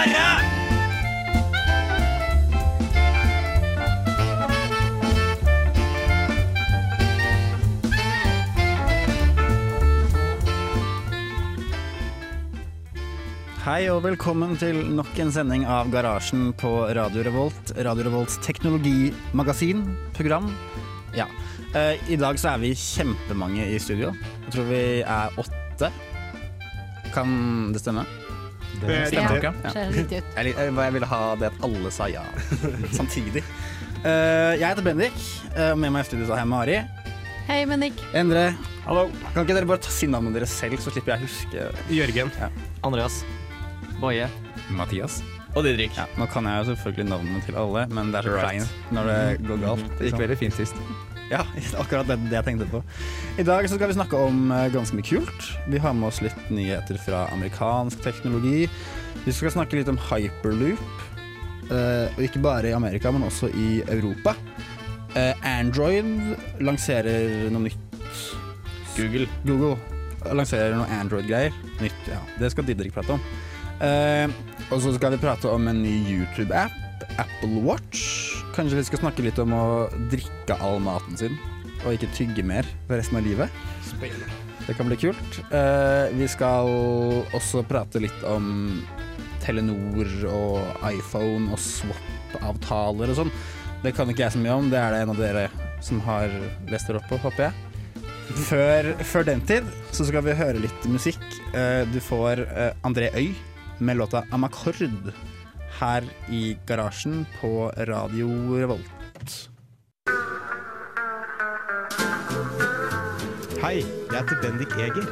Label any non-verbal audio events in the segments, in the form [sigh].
Hei og velkommen til nok en sending av Garasjen på Radio Revolt. Radio Revolts teknologimagasin, program. Ja. Eh, I dag så er vi kjempemange i studio. Jeg tror vi er åtte. Kan det stemme? Det stemmer nok, ja. Ser riktig ut. Jeg, ville ha det at alle sa ja [laughs] samtidig. Uh, jeg heter Bendik, eh, og med meg i studio har jeg Mari. Hei, Bendik. Endre. Hallo. Kan ikke dere bare ta si navnet deres selv, så slipper jeg å huske Jørgen. Andreas. Boje. Mathias. Og Didrik. Ja, nå kan jeg jo selvfølgelig navnene til alle, men det er så Right. kleint når det går galt. Det gikk veldig fint sist. Ja, [laughs] akkurat det, det jeg tenkte på. I dag så skal vi snakke om eh, ganske mye kult. Vi har med oss litt nyheter fra amerikansk teknologi. Vi skal snakke litt om hyperloop. eh, og ikke bare i Amerika, men også i Europa. Eh, Android lanserer noe nytt. Google. Google lanserer noe Android-greier. Nytt, ja. Det skal Didrik prate om. Og så skal vi prate om en ny YouTube-app, Apple Watch. Kanskje vi skal snakke litt om å drikke all maten sin, og ikke tygge mer for resten av livet. Det kan bli kult. Eh, vi skal også prate litt om Telenor og iPhone og swap-avtaler og sånn. Det kan ikke jeg så mye om, det er det en av dere som har lest dere opp på, håper jeg. Før, før den tid så skal vi høre litt musikk. Eh, Du får eh, André Øy med låta 'Amakord' her i garasjen på Radio Revolt. Hei, jeg heter Bendik Eger.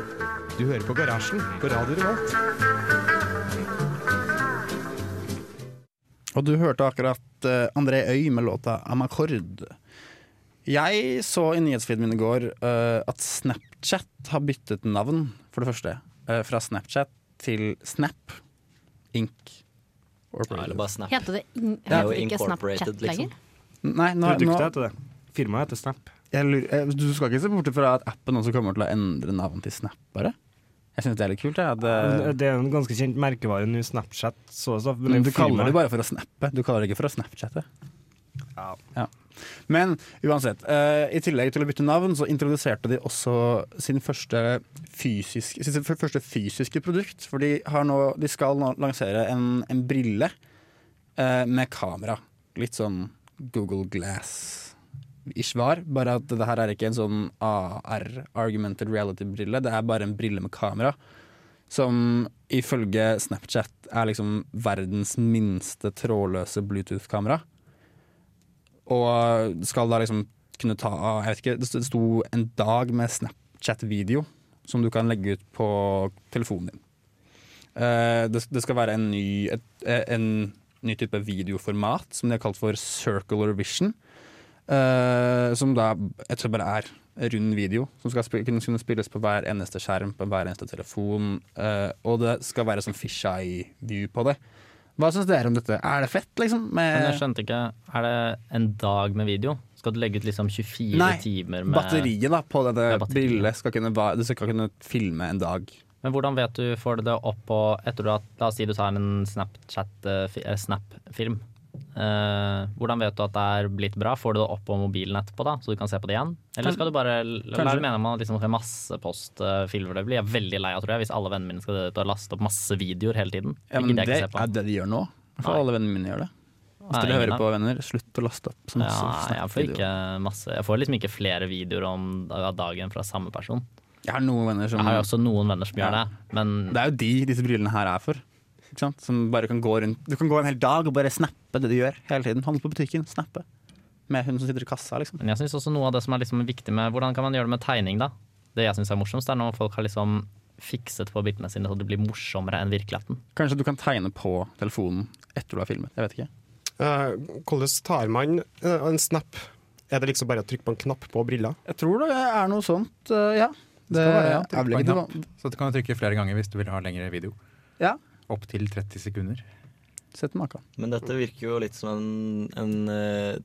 Du hører på Garasjen på Radio Revolt. Og du hørte akkurat eh, André Øy med låta 'Amakord'. Jeg så i nyhetsfeeden min i går uh, at Snapchat har byttet navn, for det første. Uh, fra Snapchat til Snap Inc. Ja, eller bare Snap. Heter det, in Det heter det ikke Snapchat lenger? liksom. lenger? Nei, nå, Produktet nå, heter det. Firmaet heter Snap. jeg lurer, eh, du skal ikke se bort fra at appen også kommer til å endre navn til Snap, bare? Jeg synes det er litt kult. Jeg, at, eh, Det er en ganske kjent merkevare nå, Snapchat. Så, så, men men du er kaller det bare for å snappe, du kaller det ikke for å snapchatte. Ja. Men uansett, eh, i tillegg til å bytte navn, så introduserte de også sin første fysiske, sin første fysiske produkt. For de, nå, de skal nå lansere en, en brille eh, med kamera. Litt sånn Google Glass-ish var, bare at det her er ikke en sånn AR, Argumented Reality-brille. Det er bare en brille med kamera. Som ifølge Snapchat er liksom verdens minste trådløse Bluetooth-kamera. Og skal da liksom kunne ta Jeg vet ikke, det sto en dag med Snapchat-video som du kan legge ut på telefonen din. Eh, det, skal være en ny, eh, en ny type videoformat som de har kalt for circular vision. eh, som da jeg tror bare er rund video, som skal kunne spilles på hver eneste skjerm, på hver eneste telefon. og det skal være sånn fisheye view på det. Hva syns dere om dette? Er det fett, liksom? Med Men jeg skjønte ikke, er det en dag med video? Skal du legge ut liksom 24 Nei, timer med Batteriet da, på dette bildet skal kunne, du skal kunne filme en dag. Men hvordan vet du, får du det opp på Etter du har, La oss si du tar en Snapchat eh, eh, hvordan vet du at det er blitt bra? Får du det opp på mobilen etterpå, da, så du kan se på det igjen? Eller skal du bare La Kanskje. det mene man liksom skal massepostfilmer? Det blir jeg veldig lei av, tror jeg, hvis alle vennene mine skal ut og laste opp masse videoer hele tiden. Ja, men det, det er det de gjør nå. For Nei. alle vennene mine gjør det. Hvis dere hører på, venner, slutt å laste opp så masse Ja, jeg får ikke masse Jeg får liksom ikke flere videoer om dagen fra samme person. Jeg har noen venner som Jeg har også noen venner som gjør det, men Det er jo de disse brillene her er for. Ikke sant? Som bare kan gå rundt Du kan gå en hel dag og bare snappe det du gjør hele tiden. Handle på butikken, snappe. Med hun som sitter i kassa, liksom. Men jeg synes også noe av det som er liksom viktig med Hvordan kan man gjøre det med tegning, da? Det jeg syns er morsomst, er når folk har liksom fikset på bildene sine så det blir morsommere enn virkeligheten. Kanskje du kan tegne på telefonen etter du har filmet. Jeg vet ikke. Eh, hvordan tar man eh, en snap? Er det liksom bare å trykke på en knapp på briller? Jeg tror det er noe sånt, eh, ja. Det, skal være, ja, Så du kan trykke flere ganger hvis du vil ha lengre video. Ja. Opptil 30 sekunder. Sett maka. Men dette virker jo litt som en, en eh,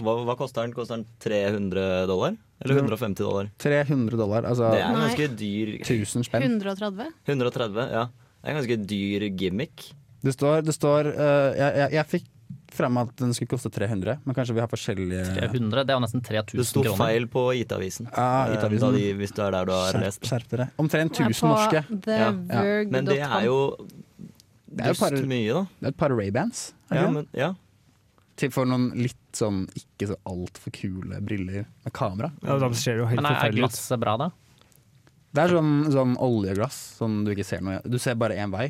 hva, hva koster den? Koster den 300 dollar? Eller 150 dollar? 300 dollar, altså Det er en ganske dyr 1000 spenn. 130? 130, ja. Det er en ganske dyr gimmick. Det står, det står uh, jeg, jeg, jeg fikk frem at den skulle koste 300, men kanskje vi har forskjellige 300, det er jo nesten 3000 kroner. Det sto kroner. feil på IT-avisen. Ja, Eh, IT-avisen. de- Hvis du er der du har Skjerp, lest. skjerp dere. Omtrent er 1000 norske. Ja. Men det er jo Det er jo par, mye, da. Det er et par Ray-bands. Ja, men, ja. Til for noen litt sånn ikke så altfor kule briller med kamera. Ja, de ser jo helt Men er, er glasset bra, da? Det er sånn, sånn oljeglass sånn du ikke ser noe Du ser bare én vei.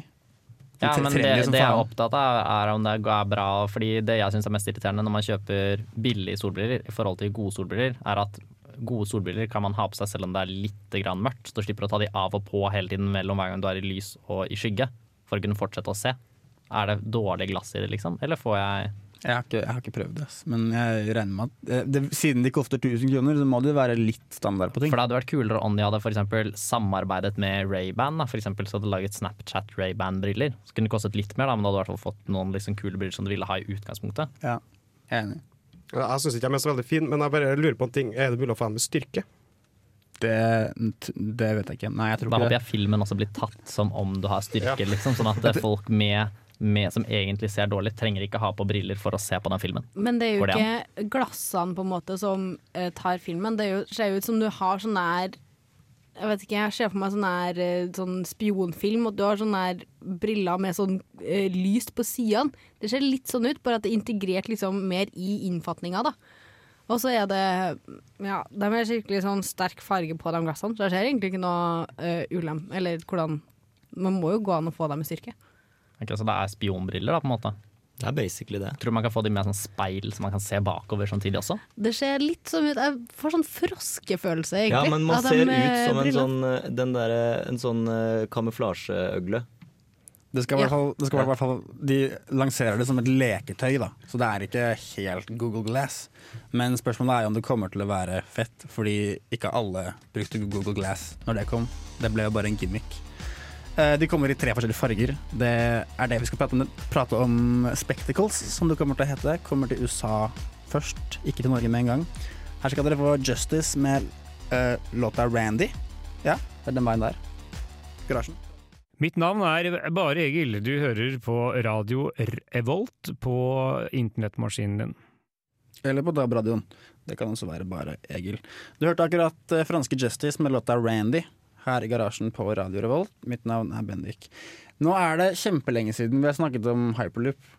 Du Ja, men det, det jeg er opptatt av, er om det er bra. Fordi det jeg syns er mest irriterende når man kjøper billige solbriller i forhold til gode solbriller, er at gode solbriller kan man ha på seg selv om det er litt grann mørkt. Så du slipper å ta de av og på hele tiden mellom hver gang du er i lys og i skygge. For å kunne fortsette å se. Er det dårlig glass i det, liksom? Eller får jeg Jeg har ikke, jeg har ikke prøvd det, men jeg regner med at eh, det, siden de koster 1000 kroner, så må det være litt standard på ting. For det hadde vært kulere om de hadde for samarbeidet med Ray-Ban. Så hadde de laget Snapchat Ray-Ban-briller. Så kunne det kostet litt mer, da, men da hadde du i hvert fall fått noen liksom kule briller som du ville ha i utgangspunktet. Ja, jeg er enig. Jeg syns ikke de er så veldig fine, men jeg bare lurer på en ting. Er det mulig å få dem med styrke? Det, det vet jeg ikke. Nei, jeg tror Da ikke håper jeg filmen også blir tatt som om du har styrke, liksom. Sånn at [laughs] folk med, med, som egentlig ser dårlig, trenger ikke ha på briller for å se på den filmen. Men det er jo det ikke glassene på en måte som uh, tar filmen. Det er jo, ser jo ut som du har sånn der Jeg vet ikke, jeg ser for meg sånn der eh, sånn spionfilm, og du har sånne der briller med sånn uh, lys på sidene. Det ser litt sånn ut, bare at det er integrert liksom mer i innfatninga, da. Og så er det Ja, de er skikkelig sånn sterk farge på de glassene, så jeg ser egentlig ikke noe uh, ulem. Eller hvordan Man må jo gå an å få dem i styrke. Okay, så det er spionbriller, da, på en måte. Det er basically det. Tror du man kan få dem med sånn speil, så man kan se bakover samtidig også? Det ser litt sånn ut Jeg får sånn froskefølelse, egentlig. Ja, men man ser eh, ut som en sånn, eh, den der, en sånn eh, kamuflasjeøgle. Det skal Ja. fall, det skal i hvert fall De lanserer det som et leketøy, da. Så det er ikke helt Google Glass. Men spørsmålet er jo om det kommer til å være fett, fordi ikke alle brukte Google Glass når det kom. Det ble jo bare en gimmick. Eh, De kommer i tre forskjellige farger. Det er det vi skal prate om. Prate om Spectacles, som det kommer til å hete. Kommer til USA først, ikke til Norge med en gang. Her skal dere få Justice med uh, låta Randy. Ja, det er den veien der. Garasjen. Mitt navn er Bare Egil. Du hører på radio Revolt på internettmaskinen din. Eller på DAB-radioen. Det kan også være bare Egil. Du hørte akkurat eh, franske Justice med låta Randy her i garasjen på Radio Revolt. Mitt navn er Bendik. Nå er det kjempelenge siden vi har snakket om hyperloop.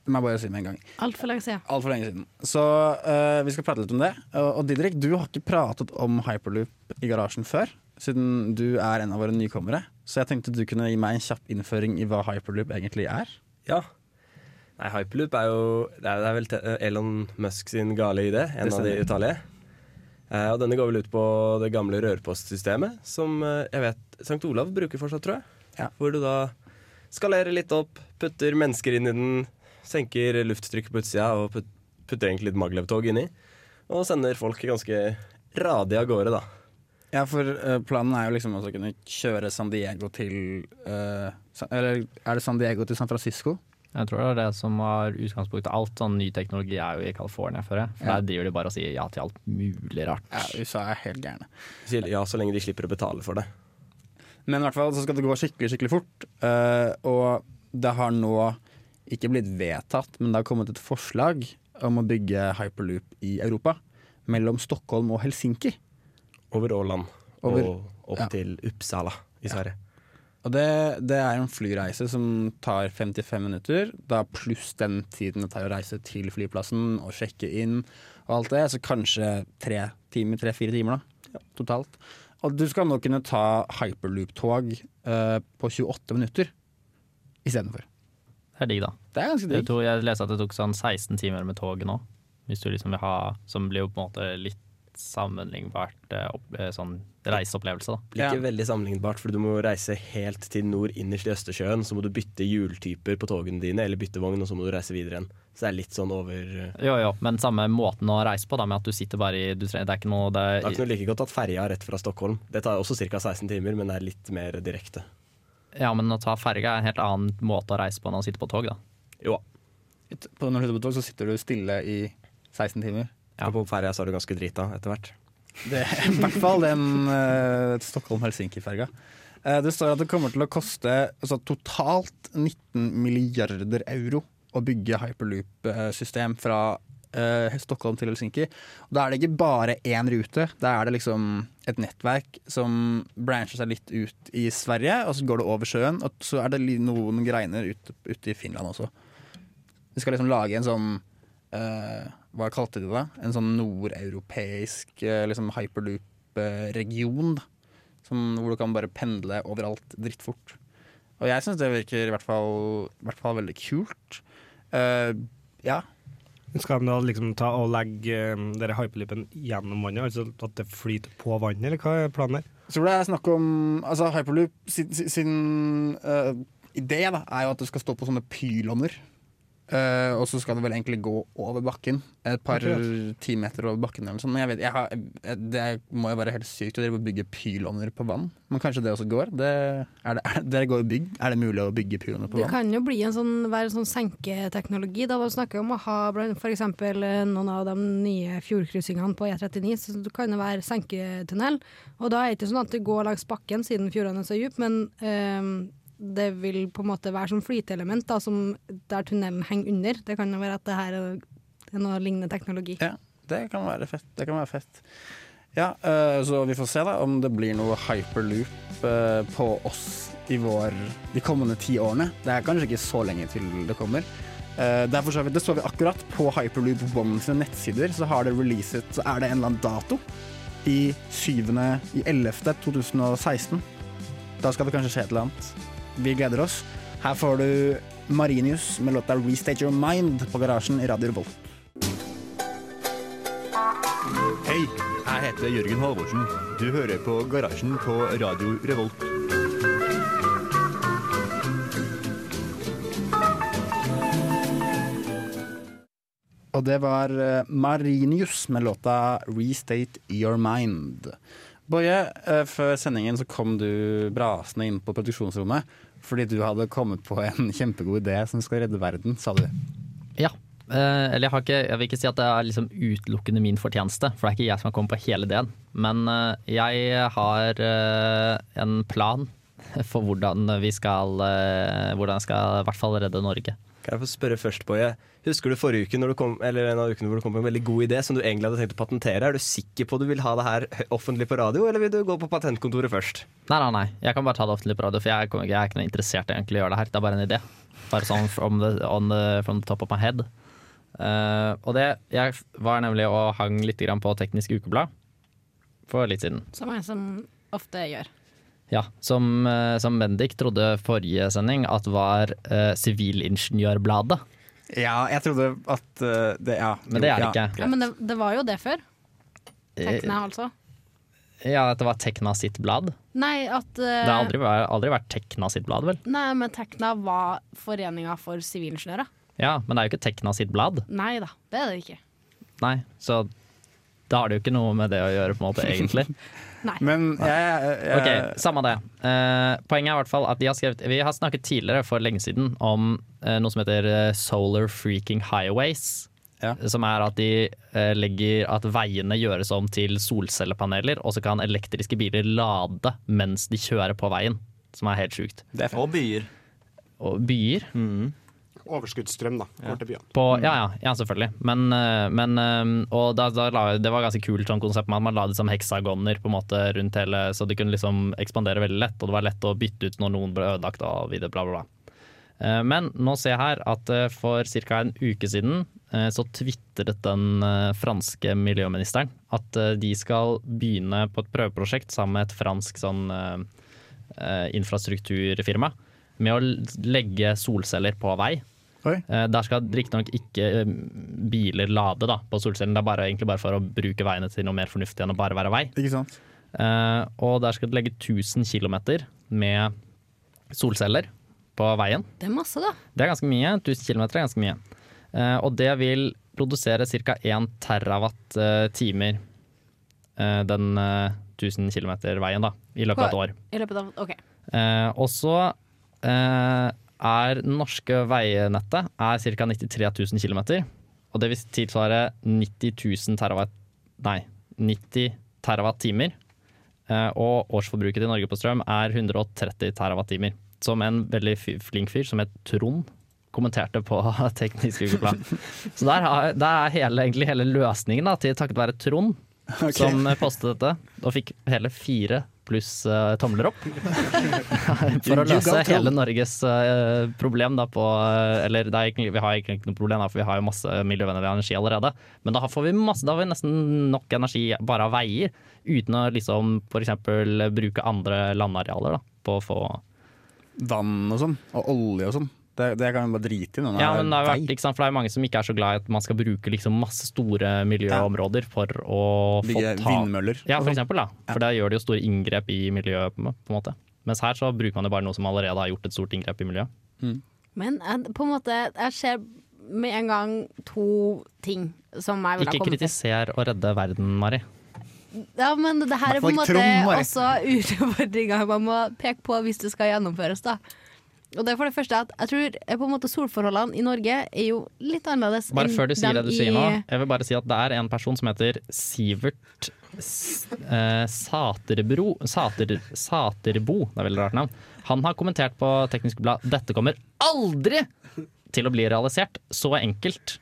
Det må jeg bare si med en gang. Altfor lenge siden. Alt for lenge siden. Så uh, vi skal prate litt om det. Og, og Didrik, du har ikke pratet om hyperloop i garasjen før. Siden du er en av våre nykommere. Så jeg tenkte du kunne gi meg en kjapp innføring i hva hyperloop egentlig er. Ja. Nei, Hyperloop er jo Det er, det er vel Elon Musk sin gale idé, en av de utallige. Eh, og denne går vel ut på det gamle rørpostsystemet, som eh, jeg vet St. Olav bruker fortsatt, tror jeg. Ja. Hvor du da skalerer litt opp, putter mennesker inn i den, senker lufttrykket på utsida og putter egentlig litt maglevtog inni. Og sender folk ganske radig av gårde, da. Ja, for uh, planen er jo liksom også å kunne kjøre San Diego til uh, Eller er det San Diego til San Francisco? Jeg tror det er det som var utgangspunktet. Alt sånn ny teknologi er jo i California, føler jeg. For Ja. der driver de bare og sier ja til alt mulig rart. Ja, USA er helt gærne. Sier Ja, så lenge de slipper å betale for det. Men i hvert fall så skal det gå skikkelig, skikkelig fort. Uh, og det har nå ikke blitt vedtatt, men det har kommet et forslag om å bygge hyperloop i Europa. Mellom Stockholm og Helsinki. Over Åland Over- og opp ja. til Uppsala i Sverige. Og det, det er en flyreise som tar 55 minutter, da pluss den tiden det tar å reise til flyplassen og sjekke inn og alt det. Så kanskje tre timer, tre-fire timer da, totalt. Og du skal nå kunne ta hyperloop-tog eh, på 28 minutter istedenfor. Det er digg, da. Det er ganske Jeg, digg. tror jeg leste at det tok sånn 16 timer med toget nå. Hvis du liksom vil ha Som blir jo på en måte litt sammenlignbart eh, opp, eh, sånn reiseopplevelse, da. Blir ikke veldig sammenlignbart, for du må reise helt til nord innerst i Østersjøen. Så må du bytte hjultyper på togene dine, eller bytte vogn, og så må du reise videre igjen. Så det er litt sånn over Jo, jo, men samme måten å reise på, da, med at du sitter bare i du trenger, Det er ikke noe det er ikke noe like godt at ferja er rett fra Stockholm. Det tar også ca. 16 timer, men det er litt mer direkte. Ja, men å ta ferga er en helt annen måte å reise på enn å sitte på tog, da. Jo. På, når du sitter på tog, så sitter du stille i 16 timer. Og på ferja så er du ganske drita etter hvert. Det er I hvert fall den uh, Stockholm-Helsinki-ferga. Uh, det står at det kommer til å koste altså, totalt 19 milliarder euro å bygge hyperloop-system fra uh, Stockholm til Helsinki. Og da er det ikke bare én rute, da er det liksom et nettverk som brancher seg litt ut i Sverige, og så går det over sjøen, og så er det noen greiner ute ute i Finland også. Vi skal liksom lage en sånn eh, Hva kalte de det? En sånn nordeuropeisk uh, liksom hyperloop-region. hvor du kan bare pendle overalt drittfort. Og jeg syns det virker i hvert fall, i hvert fall veldig kult. Uh, ja. Skal de da liksom ta og legge um, dere hyperloopen gjennom vannet, altså at det flyter på vannet, eller hva er planen der? Jeg tror det er snakk om Altså Hyperloop sin, sin, eh, idé da, er jo at du skal stå på sånne pyloner. Eh, og så skal det vel egentlig gå over bakken. Et par timeter ti meter over bakken. Eller sånt. Men jeg vet, jeg har, det må jo være helt sykt å bygge pylåner på vann. Men kanskje det også går? Det, er, det, er, det går bygg. er det mulig å bygge pylåner på Det vann? kan jo bli en sånn, være en sånn senketeknologi. Da man snakker om å ha f.eks. noen av de nye fjordkryssingene på E39, så det kan jo være senketunnel. Og da er det ikke sånn at det går langs bakken siden fjordene er så dype, men ehm, det vil på en måte være sånn flyteelement da, som der tunnelen henger under. Det kan jo være at det her er noe lignende teknologi. Ja, det kan være fett. Det kan være fett. Ja, eh, så vi får se da om det blir noe hyperloop eh, på oss i vår, de kommende ti årene. Det er kanskje ikke så lenge til det kommer. Uh, det, er så vi, det så vi akkurat på Hyperloop One sine nettsider. Så har det releaset, så er det en eller annen dato i 7. i 11. 2016. Da skal det kanskje skje et eller annet. Vi gleder oss. Her får du Marinius med låta 'Restate Your Mind' på Garasjen i Radio Revolt. Hei, jeg heter Jørgen Halvorsen. Du hører på Garasjen på Radio Revolt. Og det var eh, Marinius med låta 'Restate Your Mind'. Boje, eh, før sendingen så kom du brasende inn på produksjonsrommet fordi du hadde kommet på en [laughs] kjempegod idé som skal redde verden, sa du. Ja. Eh, eller jeg, ikke, jeg vil ikke si at det er liksom utelukkende min fortjeneste, for det er ikke jeg som har kommet på hele ideen. Men eh, jeg har en plan [laughs] for hvordan vi skal Hvordan jeg skal i hvert fall redde Norge. Kan jeg få spørre først, Boje? Husker du forrige uke når du kom, eller en av ukene hvor du kom på en veldig god idé som du egentlig hadde tenkt å patentere? Er du sikker på at du vil ha det her offentlig på radio, eller vil du gå på patentkontoret først? Nei, nei, nei. Jeg kan bare ta det offentlig på radio, for jeg, kommer ikke- jeg er ikke noe interessert i egentlig å gjøre det her. Det er bare en idé. Bare sånn from the, on the, from the top of my head. Uh, og det Jeg var nemlig og hang litt grann på Teknisk Ukeblad for litt siden. Som jeg som ofte gjør. Ja, Som, eh, som Bendik trodde forrige sending at var eh, Sivilingeniørbladet. Ja, jeg trodde at uh, det Ja. Men det er det jo, ikke. Ja, men det, det var jo det før. Tekna, altså. Ja, At det var Tekna sitt blad. Nei, at uh, Det har aldri, aldri vært Tekna sitt blad, vel? Nei, men Tekna var foreninga for sivilingeniører. Ja, Men det er jo ikke Tekna sitt blad. Nei da, det er det ikke. Nei, så da har det jo ikke noe med det å gjøre, på en måte, egentlig. [laughs] Nei. Men jeg, jeg, Ok, Samme det. Eh, poenget er i hvert fall at de har, skrevet, vi har snakket tidligere for lenge siden om eh, noe som heter eh, Solar Freaking Highways. Som er at de eh, legger at veiene gjøres om til solcellepaneler, og så kan elektriske biler lade mens de kjører på veien. Som er helt sjukt. Og byer. Og byer? Overskuddsstrøm, da. Går til byene. På, ja, ja, ja, selvfølgelig. Men, eh, men eh, og da, da la, Det var ganske kult sånn konsept med at man la det som heksagoner på en måte rundt hele, så de kunne liksom ekspandere veldig lett, og det var lett å bytte ut når noen ble ødelagt og videre, bla, bla, bla. Eh, Men nå ser jeg her at for ca. en uke siden så tvitret den franske miljøministeren at de skal begynne på et prøveprosjekt sammen med et fransk sånn infrastrukturfirma med å legge solceller på vei. Oi. Eh, Der skal riktignok ikke eh, biler lade da, på solcellen, det er bare, egentlig bare for å bruke veiene til noe mer fornuftig enn å bare være vei. Ikke sant? Eh, og der skal det legge 1000 km med solceller på veien. Det er masse, da. Det er ganske mye. 1000 km er ganske mye. Eh, og det vil produsere ca. 1 terawatt-timer den eh, 1000 km veien da, i løpet av et år. I løpet av OK. Eh, og så eh, er det norske veinettet er ca. 93 000 km. Og det vil tilsvare 90 000 terawatt Nei, 90 terawatt-timer. Eh, og årsforbruket til Norge på strøm er 130 terawatt-timer. Som en veldig flink fyr som het Trond kommenterte på [laughs] Teknisk Ukeblad. Så der, har, der er hele, egentlig hele løsningen da, til takket være Trond okay. som postet dette, og fikk hele fire pluss uh, tomler opp. [laughs] For å løse hele Norges uh, problem da på eh, Eller er egentlig, vi har egentlig ikke noe problem, da, for vi har jo masse miljøvennlig energi allerede. Men da får vi masse, da har vi nesten nok energi bare av veier, uten å liksom f.eks. bruke andre landarealer da, på å få Vann og sånn, og olje og sånn. Det, det kan man bare drite i. når Ja, men det, vært, ikke sant? For det er mange som ikke er så glad i at man skal bruke liksom masse store miljøområder for å få ta vindmøller Ja, for eksempel. Da. For det gjør det jo store inngrep i miljøet. på en måte. Mens her så bruker man jo bare noe som allerede har gjort et stort inngrep i miljøet. Men på en måte, jeg ser med en gang to ting som jeg vil ha kommet til. Ikke kritiser og redde verden, Mari. Ja, men det her er på en måte Trond, også utfordringa man må peke på hvis det skal gjennomføres. da og det er for det første at jeg tror eh, på en måte solforholdene i Norge er jo litt annerledes Bare før du sier det du sier nå, jeg vil bare si at det er en person som heter Sivert eh, Saterbro Sater, Saterbo, det er veldig rart navn. Han har kommentert på Teknisk Blad dette kommer aldri til å bli realisert. Så enkelt.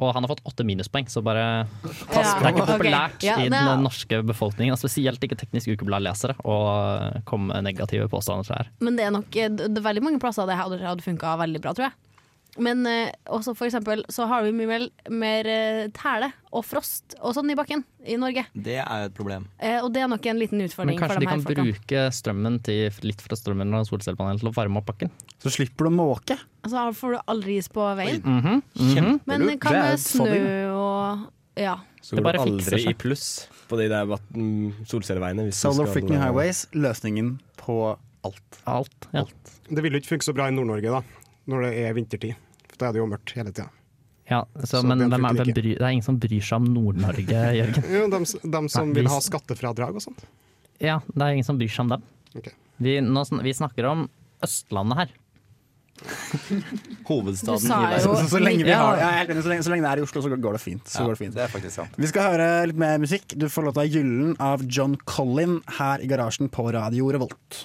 Og han har fått åtte minuspoeng, så bare Det er ikke populært populært Ja, i den norske befolkningen, spesielt ikke Teknisk Ukeblad-lesere, å komme med negative påstander til det her. Men det er nok eh, det er veldig mange plasser det hadde funka veldig bra, tror jeg. Men eh, også for eksempel så har vi mye mer, mer eh, tæle og frost og sånn i bakken i Norge. Det er jo et problem. Eh, og det er nok en liten Men utfordring for kanskje de her kan bruke strømmen til, litt fra strømmen og solcellepanelen til å varme opp bakken. Så slipper du å måke. Altså, får du aldri is på veien. Mhm, mhm. Men hva Det er med snø fodding. og Ja. Så Det går bare du fikser aldri seg. i pluss på de der mm, solcelleveiene. hvis du Solar skal- freaking highways, løsningen på alt. Alt, ja. Det ville jo ikke funke så bra i Nord-Norge da, når det er vintertid. For da er det jo mørkt hele tida. Ja, så, Så men den er, de bryr, det er ingen som bryr seg om Nord-Norge, [laughs] Jørgen. Jo, de, de som Nei, vil vi- ha skattefradrag og sånt. Ja, det er ingen som bryr seg om dem. Okay. Vi, nå, vi snakker om Østlandet her. [laughs] Hovedstaden i verden. Så, så, lenge vi har, jeg enig, så, lenge, så lenge det er i Oslo, så går det fint. Så går det fint. Det er faktisk sant. Vi skal høre litt mer musikk. Du får låta 'Gyllen' av John Collin her i garasjen på Radio Revolt.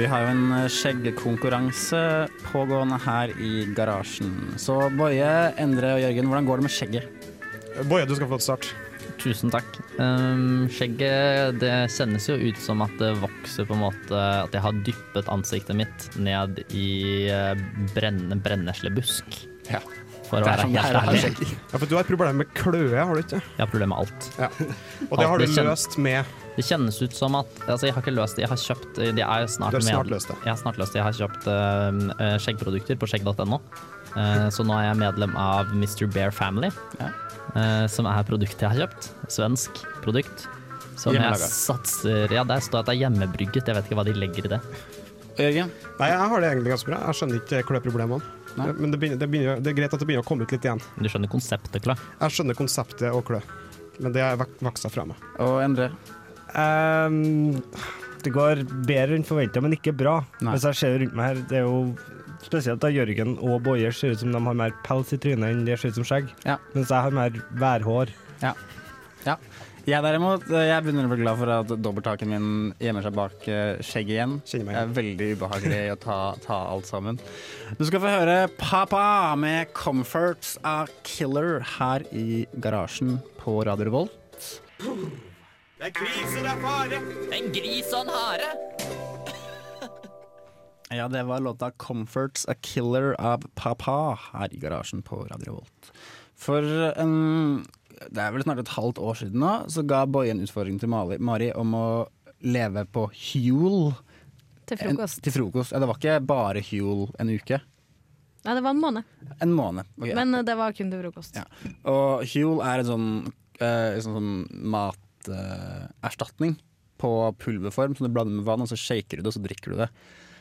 Vi har jo en eh, skjeggkonkurranse pågående her i garasjen. Så Boje, Endre og Jørgen, hvordan går det med skjegget? Boje, du skal få et start. Tusen takk. Um, skjegget det kjennes jo ut som at det vokser på en måte At jeg har dyppet ansiktet mitt ned i eh, brenne, brenneslebusk. Ja. For å er være sånn helt å ærlig. Ja, for du har et problem med kløe, har du ikke? Jeg har problem med alt. Ja. Og det har du løst med Det kjennes ut som at Altså, jeg har ikke løst det. Jeg har kjøpt De er snart er snart løst det. Jeg har snart løst det. Jeg har kjøpt eh, eh, skjeggprodukter på skjegg.no. Uh, så nå er jeg medlem av Mr. Bear Family, Ja. uh, som er produktet jeg har kjøpt. Svensk produkt. Som jeg satser Ja, der står at det er hjemmebrygget. Jeg vet ikke hva de legger i det. Jørgen? Nei, jeg har det egentlig ganske bra. Jeg skjønner ikke kløproblemene. Nei. Men det, begynner, det, begynner, det er greit at det begynner å komme ut litt igjen. Du skjønner konseptet, Klø? Jeg skjønner konseptet og klø, men det har jeg vokst fra meg. Og Endre? Ehm, det går bedre enn forventa, men ikke bra. Nei. Hvis jeg ser rundt meg her, det er jo spesielt da Jørgen og Boje ser ut som de har mer pels i trynet enn de ser ut som skjegg. Ja. Mens jeg har mer værhår. Jeg derimot, eh, jeg begynner å bli glad for at dobbelttaken min gjemmer seg bak eh, skjegget igjen. Det er veldig ubehagelig å ta, ta alt sammen. Du skal få høre Papa med 'Comforts A Killer' her i garasjen på Radio Revolt. Det er krise, det er fare. En gris og en hare! [laughs] Ja, det var låta 'Comforts A Killer' av Papa her i garasjen på Radio Volt. For en det er vel snart et halvt år siden nå, så ga Boje en utfordring til Mali, Mari om å leve på Huel. Til frokost. En, til frokost. Ja, det var ikke bare Huel en uke. Nei, det var en måned. En måned. ok. Men eh, det var kun til frokost. Ja. Og Huel er en sånn, uh, sånn, sånn materstatning på pulverform som du blander med vann, og så shaker du det, og så drikker du det.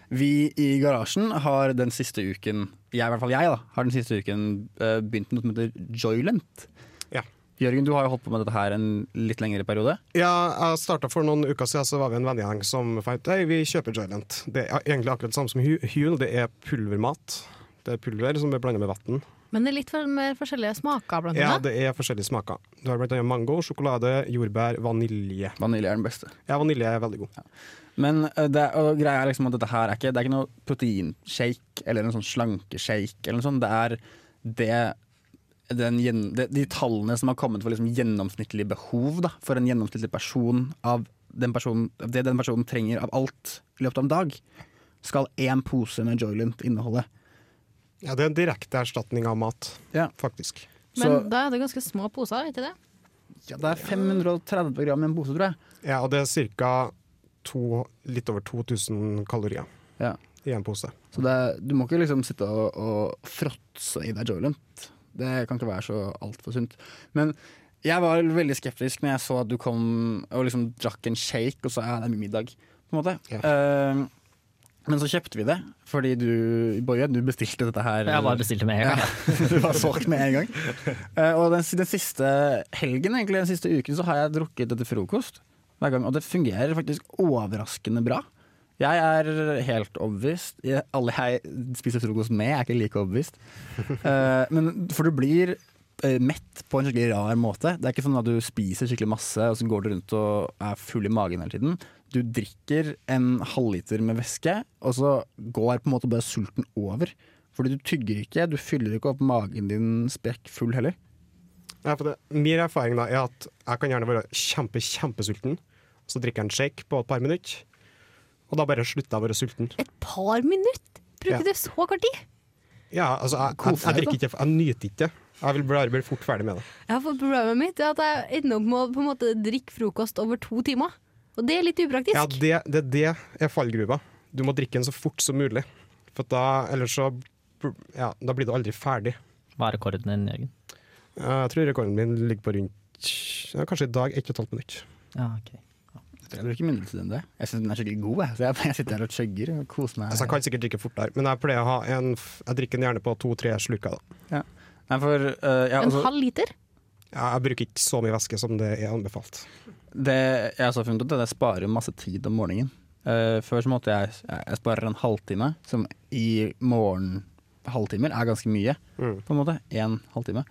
Vi i garasjen har den siste uken, jeg, i hvert fall jeg, da, har den siste uken eh, begynt med noe som heter Joylent. Ja. Jørgen, du har jo holdt på med dette her en litt lengre periode. Ja, jeg starta for noen uker siden, så var vi en vennegjeng som fant ut vi kjøper Joylent. Det er egentlig akkurat det samme som Hul, det er pulvermat. Det er pulver som er blanda med vann. Men det er litt mer forskjellige smaker blant Ja, annet. det er forskjellige smaker. Du har blant annet mango, sjokolade, jordbær, vanilje. Vanilje er den beste. Ja, vanilje er veldig god. Men eh, det, og greia er liksom at dette her er ikke, det er ikke noe proteinshake eller en sånn slankeshake eller noe sånt. Det er det, den, de, de tallene som har kommet for liksom gjennomsnittlig behov da, for en gjennomsnittlig person av den personen, det den personen trenger av alt i løpet av en dag, skal én pose med Joylent inneholde. Ja, Det er en direkte erstatning av mat, faktisk. Men Så da er det ganske små poser, ikke det? ja, det er 530 gram i en pose, tror jeg. Ja, og det er ca. litt over 2000 kalorier Ja. i en pose. Så det, du må ikke liksom sitte og, og fråtse i deg Joylent. Det kan ikke være så altfor sunt. Men jeg var veldig skeptisk når jeg så at du kom og liksom drakk en shake, og så er det er middag. På en måte. Eh, men så kjøpte vi det, fordi du, Borge, du bestilte dette her. Jeg bare bestilte med en gang, Ja, [laughs] du var solgt med en gang. Eh, og den, den siste helgen, egentlig, den siste uken, så har jeg drukket det til frokost hver gang, og det fungerer faktisk overraskende bra. Jeg er helt overbevist. Alle jeg spiser frokost med, er ikke like overbevist. Eh, men, for du blir mett på en skikkelig rar måte. Det er ikke sånn at du spiser skikkelig masse og så går du rundt og er full i magen hele tiden. Du drikker en halvliter med væske, og så går på en måte bare sulten over. Fordi du tygger ikke, du fyller ikke opp magen din sprekkfull heller. Ja, for det, min erfaring da er at jeg kan gjerne være kjempe, kjempesulten, så drikker jeg en shake på et par minutter, og da bare slutter jeg å være sulten. Et par minutter? Bruker Ja. du så kort tid? Ja, altså, jeg, jeg, jeg, jeg, drikker ikke, jeg nyter ikke. Jeg vil bare bli fort ferdig med det. Ja, for Problemet mitt er at jeg ender opp med å på en måte drikke frokost over to timer. Og det er litt upraktisk. Ja, det, det, det er fallgruva. Du må drikke den så fort som mulig. For da, ellers så ja, da blir du aldri ferdig. Hva er rekorden din, Jørgen? Jeg tror rekorden min ligger på rundt ja, kanskje i dag 1 12 minutter. Ja, okay. Jeg bruker mindre tid enn det. Jeg syns den er skikkelig god. Jeg. Så jeg, [laughs] jeg sitter her og chugger og koser meg. Altså, jeg kan sikkert drikke fort der, men jeg pleier å ha en Jeg drikker den gjerne på to-tre slurker. Da. Ja. Nei, for, uh, ja, En altså- halv liter? Ja, jeg bruker ikke så mye væske som det er anbefalt. Det jeg har funnet ut, er at jeg sparer masse tid om morgenen. Uh, før så måtte jeg Jeg sparer en halvtime, som i morgenhalvtimer er ganske mye, på en måte. Én halvtime.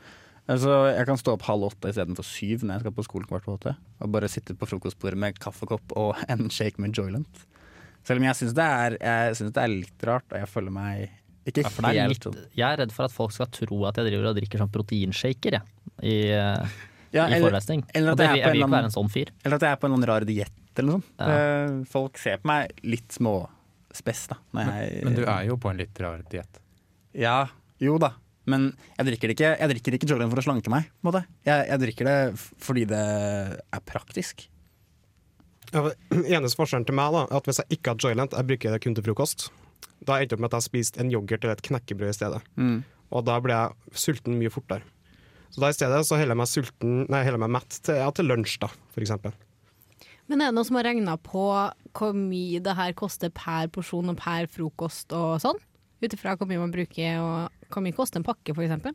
Så jeg kan stå opp halv åtte istedenfor syv når jeg skal på skolen kvart på åtte. Og bare sitte på frokostbordet med kaffekopp og [laughs] en shake med Joylent. Selv om jeg syns det, er- jeg synes det er litt rart, og jeg føler meg ikke Ja, for det er helt litt, jeg er redd for at folk skal tro at jeg driver og drikker sånn proteinshaker jeg, i, eh, Ja, i eller- forelesning. eller at det, jeg er jeg på en vil ikke eller være en sånn fyr. Eller at jeg er på en rar diett eller noe sånt. Ja. Eh, Folk ser på meg litt småspess da. Når jeg, Men du er jo på en litt rar diett. Ja, jo da. Men jeg drikker det ikke, jeg drikker ikke Jolene for å slanke meg. På en måte. Jeg, jeg drikker det fordi det er praktisk. Ja, [clears throat] eneste forskjellen til meg da, er at hvis jeg ikke har Joylent, jeg bruker det kun til frokost. Da endte jeg opp med at jeg spiste en yoghurt eller et knekkebrød i stedet. Mm. Og da ble jeg sulten mye fortere. Så da i stedet så holder jeg meg, sulten, nei, holder jeg meg mett til, ja, til lunsj, da, eksempel. Men er det noen som har regna på hvor mye det her koster per porsjon og per frokost og sånn? Ut ifra hvor mye man bruker og hvor mye koster en pakke, eksempel?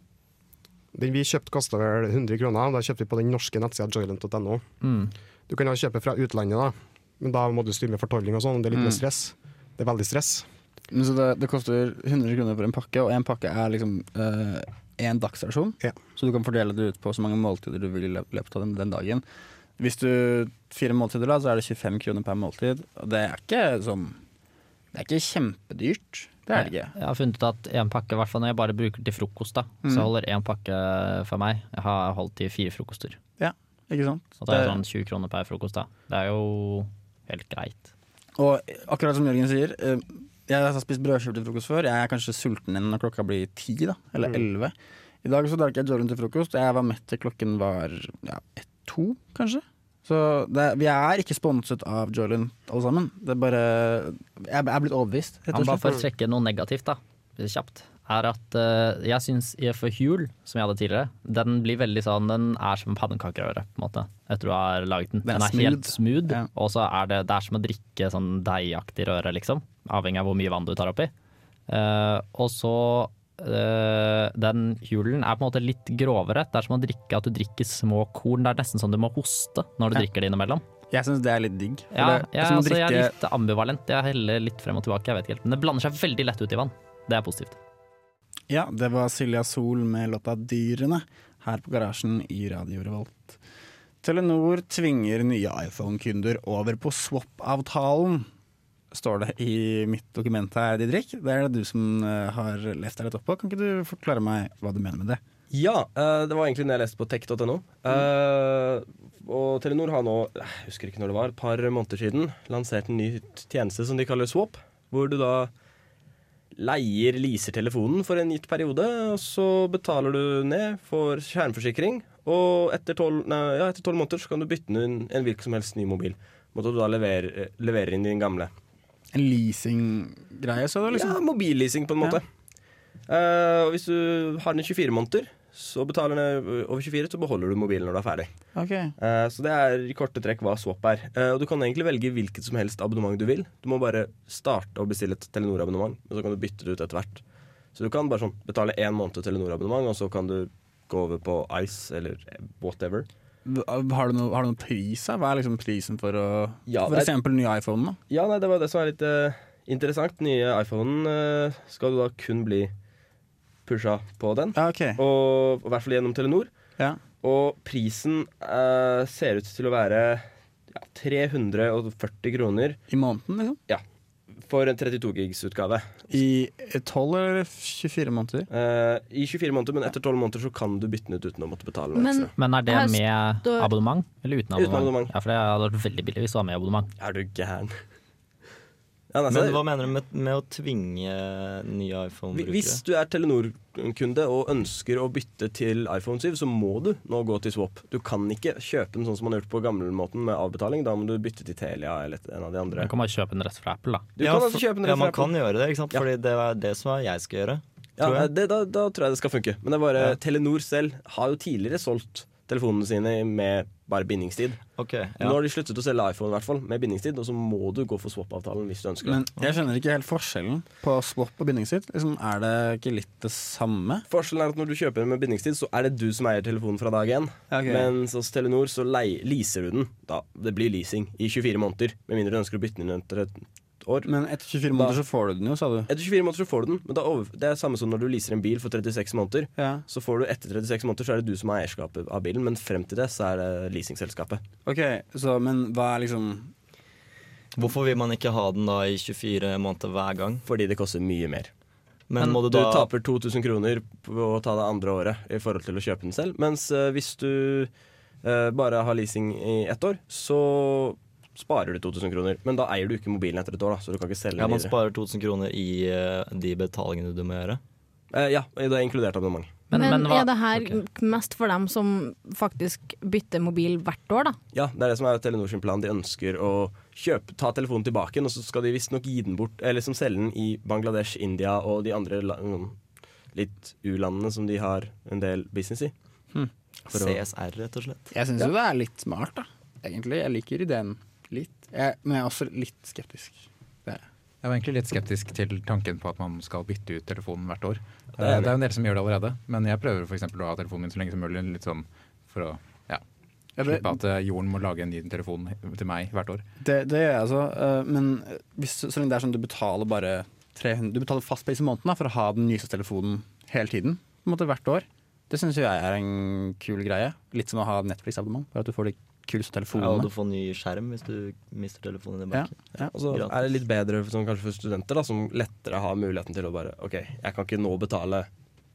Den vi kjøpte kosta vel 100 kroner. Da kjøpte vi på den norske nettsida joylent.no. Mm. Du kan jo kjøpe fra utlandet, da, men da må du styre med fortolling og sånn. Det er litt Mm. mer stress. Det er veldig stress. Men så det, det koster 100 kroner for en pakke, og en pakke er liksom én dagsrasjon. Så du kan fordele det ut på så mange måltider du vil i løpet av den, den dagen. Hvis du fire måltider, da, så er det 25 kroner per måltid. Og det er ikke sånn Det er ikke kjempedyrt. Det er det ikke. Jeg har funnet ut at en pakke, i hvert fall når jeg bare bruker til frokost, da, Mm. så holder én pakke for meg. Jeg har holdt til fire frokoster. Ja, ikke sant? Så det er Det- sånn 20 kroner per frokost, da. Det er jo helt greit. Og akkurat som Jørgen sier, eh, jeg har spist brødskive til frokost før. Jeg er kanskje sulten inn når klokka blir ti, da, eller Mm. I dag så drakk jeg Jordan til frokost. Jeg var mett til klokken var ja, ett-to, kanskje. Så det, vi er ikke sponset av Jordan alle sammen. Det er bare Jeg er blitt overbevist, rett og slett. bare for å trekke noe negativt, da, kjapt, er at uh, jeg syns IF Huel, som jeg hadde tidligere, den blir veldig sånn Den er som en pannekakerøre, på en måte, etter du har laget den. Den er Den er helt smooth. smooth, Ja. og så er det, det er som å drikke sånn deigaktig røre, liksom. Avhengig av hvor mye vann du tar oppi. Uh, og så uh, Den julen er på en måte litt grovere. Det er som å drikke at du drikker små korn. Det er nesten sånn du må hoste når du Ja. drikker det innimellom. Jeg syns det er litt digg. Ja, det, det jeg, er drikke... altså, jeg er litt ambivalent. Jeg heller litt frem og tilbake. Jeg vet ikke helt. Men det blander seg veldig lett ut i vann. Det er positivt. Ja, det var Silja Sol med låta 'Dyrene' her på garasjen i Radio Revolt. Telenor tvinger nye iPhone-kunder over på swap-avtalen, står det i mitt dokument her, Didrik. Det er det du som eh, har lest deg litt opp på. Kan ikke du forklare meg hva du mener med det? Ja, eh, det var egentlig det jeg leste på tech.no. Mm. og Telenor har nå, jeg husker ikke når det var, et par måneder siden lansert en ny tjeneste som de kaller Swap. Hvor du da leier, leaser telefonen for en gitt periode, og så betaler du ned, for skjermforsikring, og etter tolv ja, etter 12 måneder så kan du bytte inn en hvilken som helst ny mobil. Måtte du da levere, levere inn din gamle. En leasinggreie, sa du liksom? Ja, mobilleasing på en måte. Eh, og hvis du har den i 24 måneder, så betaler den over 24, så beholder du mobilen når du er ferdig. Okay. Uh, så det er i korte trekk hva swap er. Uh, og du kan egentlig velge hvilket som helst abonnement du vil. Du må bare starte å bestille et Telenor-abonnement, og så kan du bytte det ut etter hvert. Så du kan bare sånn betale én måned Telenor-abonnement, og så kan du gå over på Ice eller whatever. Har du noe, har du noen pris? Hva er liksom prisen for å Ja, For eksempel nye iPhone? da? Ja, nei, det var det som er litt uh, interessant. Nye iPhonen uh, skal du da kun bli pusha på den. Ja, ok. Og i hvert fall gjennom Telenor. Ja. Og prisen uh, ser ut til å være ja, 340 kroner. I måneden, liksom? Ja. For en 32 gigs-utgave. I 12 eller 24 måneder? Uh, I 24 måneder, men etter 12 måneder så kan du bytte den ut uten å måtte betale Men- Men er det med abonnement eller uten abonnement? Uten abonnement. Ja, for det hadde vært veldig billig hvis du var med i abonnement. Er du gæren? Ja, nei, Men hva mener du med, med å tvinge nye iPhone-brukere? Hvis du er Telenor-kunde og ønsker å bytte til iPhone 7, så må du nå gå til Swap. Du kan ikke kjøpe den sånn som man har gjort på gamlemåten med avbetaling. Da må du bytte til Telia eller en av de andre. Man kan bare kjøpe den rett fra Apple, da. Du ja, kan altså kjøpe den ja, man fra kan gjøre det, ikke sant? Ja. Fordi det er det som er jeg skal gjøre. Ja, jeg. det, da, da tror jeg det skal funke. Men det er bare Ja. Telenor selv har jo tidligere solgt telefonene sine med bare bindingstid. Ok, Nå har de sluttet å selge iPhone i hvert fall, med bindingstid, og så må du gå for swap-avtalen hvis du ønsker Men jeg skjønner ikke helt forskjellen på swap og bindingstid. Liksom, er det ikke litt det samme? Forskjellen er at når du kjøper den med bindingstid, så er det du som eier telefonen fra dag én. Okay. Mens hos Telenor så leiser leaser du den. Da, det blir leasing i 24 måneder. Med mindre du ønsker å bytte den inn et år. Men etter 24 måneder så får du den jo, sa du. Etter 24 måneder så får du den, men da over, det er samme som når du leaser en bil for 36 måneder. Ja. Så får du etter 36 måneder så er det du som har eierskapet av bilen, men frem til det så er det leasingselskapet. Ok, så, Men hva er liksom Hvorfor vil man ikke ha den da i 24 måneder hver gang? Fordi det koster mye mer. Men må du Du da taper 2000 kroner på å ta det andre året i forhold til å kjøpe den selv. Mens eh, hvis du eh, bare har leasing i ett år, så sparer du 2000 kroner. Men da eier du ikke mobilen etter et år, da, så du kan ikke selge Ja, man videre. sparer 2000 kroner i uh, de betalingene du må gjøre. Uh, ja, det er inkludert abonnement. Men, Men, men hva er det her mest for dem som faktisk bytter mobil hvert år, da? Ja, det er det som er Telenor sin plan. De ønsker å kjøpe, ta telefonen tilbake og så skal de visstnok gi den bort, eller liksom selge den i Bangladesh, India og de andre litt u-landene som de har en del business i. Hmm. For CSR, rett og slett. Jeg syns jo det er litt smart, da. Egentlig. Jeg liker ideen. Jeg, men jeg er også litt skeptisk. Det er jeg. Var egentlig litt skeptisk til tanken på at man skal bytte ut telefonen hvert år. Det Det er det jo en del som gjør det allerede, men jeg prøver for eksempel å ha telefonen min så lenge som mulig. Litt sånn for å ja, slippe at eh, jorden må lage en ny telefon til meg hvert år. Det, det gjør jeg altså. eh, Men hvis, så lenge det er sånn du betaler bare 300 Du betaler fast pris i måneden da, for å ha den nyeste telefonen hele tiden. På en måte hvert år. Det syns jeg er en kul greie. Litt som å ha Netflix-abonnement. Bare at du får de kuleste Ja, og du får ny skjerm hvis du mister telefonen din Ja, bak. ja. Og så Gratis. er det litt bedre sånn, kanskje for studenter, da, som lettere har muligheten til å bare OK, jeg kan ikke nå betale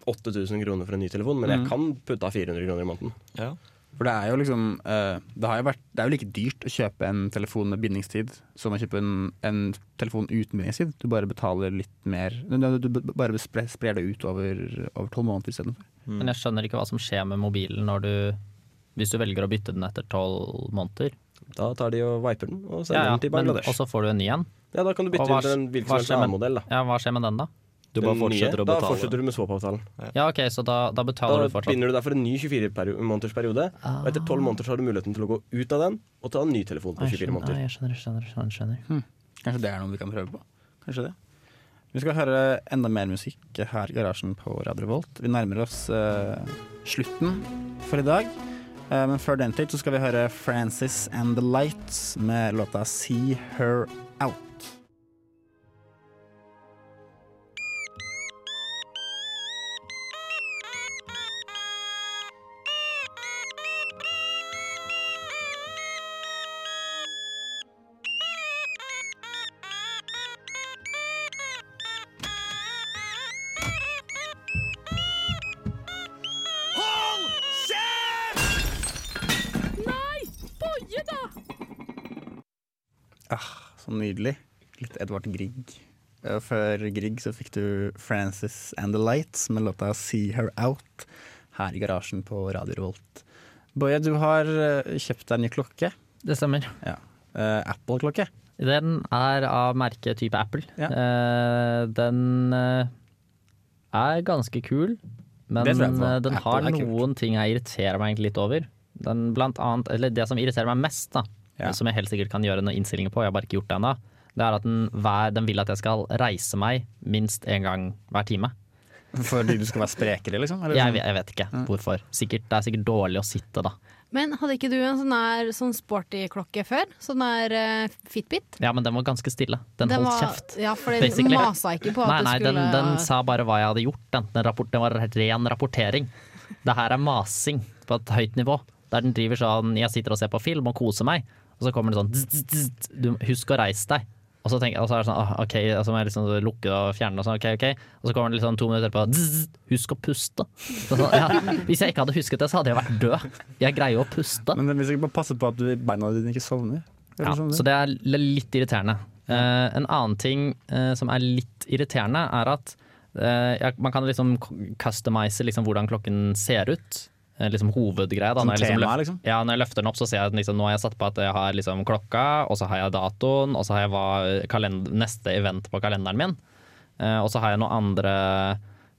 8000 kroner for en ny telefon, men Mm. jeg kan putte av 400 kroner i måneden. Ja. For det er jo liksom eh, det, har jo vært, det er jo like dyrt å kjøpe en telefon med bindingstid som å kjøpe en, en telefon uten bindingstid. Du bare betaler litt mer Du, du du bare sprer, sprer det ut over tolv måneder istedenfor. Men jeg skjønner ikke hva som skjer med mobilen når du hvis du velger å bytte den etter tolv måneder. Da tar de og viper den og sender Ja, ja, den til men- Bangladesh. Og så får du en ny en. Ja, da kan du bytte hva- til en hvilken som helst annen modell. Da. Ja, hva skjer med den, da? Du bare fortsetter nye, å Da fortsetter du med swap-avtalen. Ja, ok, så da, da betaler Da du fortsatt. Da binder du deg for en ny 24-månedersperiode. Ah. Og etter 12 måneder så har du muligheten til å gå ut av den og ta en ny telefon på Ah, 24 jeg skjønner, ah, måneder. jeg skjønner, jeg skjønner, skjønner, skjønner. Kanskje det er noe vi kan prøve på. Kanskje det. Vi skal høre enda mer musikk her i garasjen på Radio Volt. Vi nærmer oss uh, slutten for i dag. Eh, men før den tid så skal vi høre Francis and the Lights med låta See Her Out. Nydelig. Litt Edvard Grieg. Før Grieg så fikk du Francis and the Lights med låta See Her Out her i garasjen på Radio Revolt. Boje, du har eh, kjøpt deg ny klokke. Det stemmer. Ja. Uh, Apple-klokke. Den er av merket type Apple. Ja. Uh, den uh, er ganske kul, men den Apple har noen ting jeg irriterer meg litt over. Den blant annet, eller det som irriterer meg mest, da, Ja. som jeg helt sikkert kan gjøre noen innstillinger på, jeg har bare ikke gjort det ennå, det er at den, hver, den vil at jeg skal reise meg minst én gang hver time. Fordi du skal være sprekere, liksom? eller Jeg, sånn? vet- jeg vet ikke hvorfor. Sikkert, det er sikkert dårlig å sitte, da. Men hadde ikke du en sånn der, sånn sporty klokke før? Sånn der uh, Fitbit? Ja, men den var ganske stille. Den, holdt var- kjeft. Ja, for den basically. masa ikke på at nei, du nei, skulle den, den sa bare hva jeg hadde gjort. Den, den, rapport, den var ren rapportering. Det her er masing på et høyt nivå. Der den driver sånn Jeg sitter og ser på film og koser meg, og så kommer det sånn zzz, zzz, du, Husk å reise deg. Og så, tenker, og så er det sånn ah, OK, og så må jeg liksom lukke og fjerne og sånn, OK, OK. Og så kommer det liksom to minutter på zzz, zzz, Husk å puste. Så sånn, ja, hvis jeg ikke hadde husket det, så hadde jeg vært død. Jeg greier jo å puste. Men hvis jeg bare passer på at du, beina dine ikke sovner. Ja, sånn, så det er litt irriterende. Uh, en annen ting uh, som er litt irriterende, er at uh, man kan liksom customize liksom hvordan klokken ser ut. Eh, liksom hovedgreia. Da. Som Når jeg liksom tema, liksom? Ja, når jeg løfter den opp, så ser jeg liksom, nå har jeg satt på at jeg har liksom klokka, og så har jeg datoen, og så har jeg hva, kalend- neste event på kalenderen min. Uh, og så har jeg noen andre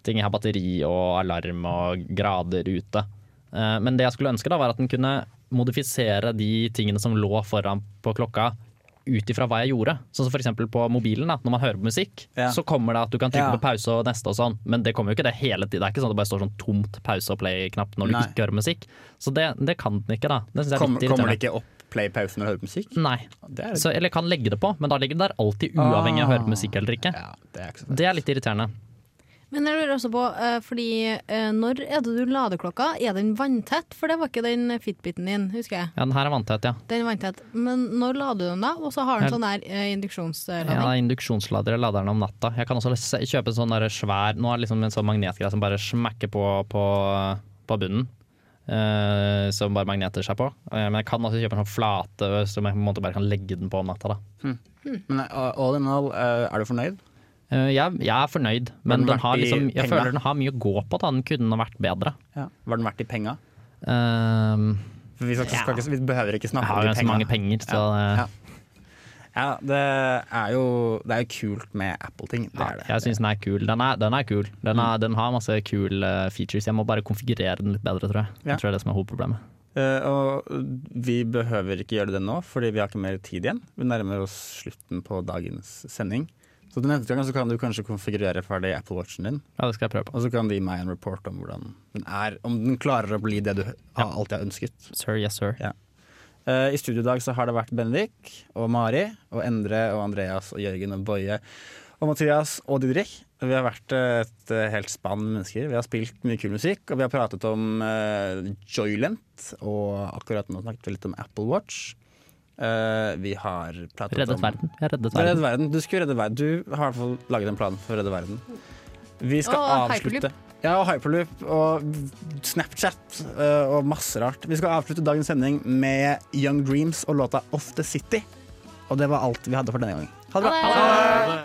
ting. Jeg har batteri og alarm og grader ute. Uh, men det jeg skulle ønske, da, var at den kunne modifisere de tingene som lå foran på klokka. Ut ifra hva jeg gjorde. Sånn som eksempel på mobilen. da Når man hører på musikk, Ja. så kommer det at du kan trykke Ja. på pause og neste og sånn. Men det kommer jo ikke det hele tiden. Det er ikke sånn at det bare står sånn tomt pause og play-knapp når du Nei. ikke hører musikk. Så det, det kan den ikke, da. Det jeg er Kommer, det ikke opp play-pause når du hører på musikk? Nei. Det er, Så, eller kan legge det på, men da ligger det der alltid uavhengig av å høre på musikk eller ikke. ja, det er ikke Det er litt irriterende. Men jeg lurer også på, eh, fordi eh, når er det du lader klokka? Er den vanntett? For det var ikke den Fitbiten din, husker jeg. Ja, den her er vanntett, ja. Den er vanntett. Men når lader du den da? Og så har den sånn der eh, induksjonslading. Ja, induksjonslader jeg lader den om natta. Jeg kan også kjøpe en sånn der svær Nå er det liksom en sånn magnetgreie som bare smekker på, på, på bunnen. Uh, som bare magneter seg på. Uh, men jeg kan også kjøpe en sånn flate som jeg på en måte bare kan legge den på om natta. Da. Men uh, all in all, uh, er du fornøyd? Eh, jeg, jeg er fornøyd, men den den har liksom, jeg føler den har mye å gå på. Da. Den kunne vært bedre. Var den verdt i penga? Eh, vi, skal, ja. skal ikke, vi behøver ikke snakke har om jo Jeg så ganske mange penger, så eh, Ja. Ja, det er jo det er jo kult med Apple-ting. Ja, jeg syns den er kul. Den er, den er kul. Den, er, den har masse kule features. Jeg må bare konfigurere den litt bedre, tror jeg. Ja. Jeg tror det er det som er hovedproblemet. Uh, og vi behøver ikke gjøre det nå, fordi vi har ikke mer tid igjen. Vi nærmer oss slutten på dagens sending. Så til neste gang så kan du kanskje konfigurere ferdig Apple Watchen din. Ja, det skal jeg prøve på. Og så kan de gi meg en report om hvordan den er. Om den klarer å bli det du har alltid har ønsket. Sir, yes sir. Ja. Eh, I studio i dag så har det vært Bendik og Mari og Endre og Andreas og Jørgen og Boje og Mathias og Didrik. Vi har vært et eh, helt spann mennesker. Vi har spilt mye kul musikk, og vi har pratet om uh, Joylent. Og akkurat nå snakket vi litt om Apple Watch. Eh, vi har pratet Reddet om verden. Jeg reddet Du har reddet verden. verden. Du skulle redde verden. Du har i hvert fall laget en plan for å redde verden. Vi skal hyperloop. avslutte Ja, og Hyperloop og Snapchat uh, og masse rart. Vi skal avslutte dagens sending med Young Dreams og låta Off The City. Og det var alt vi hadde for denne gangen. Ha det bra! Ha det!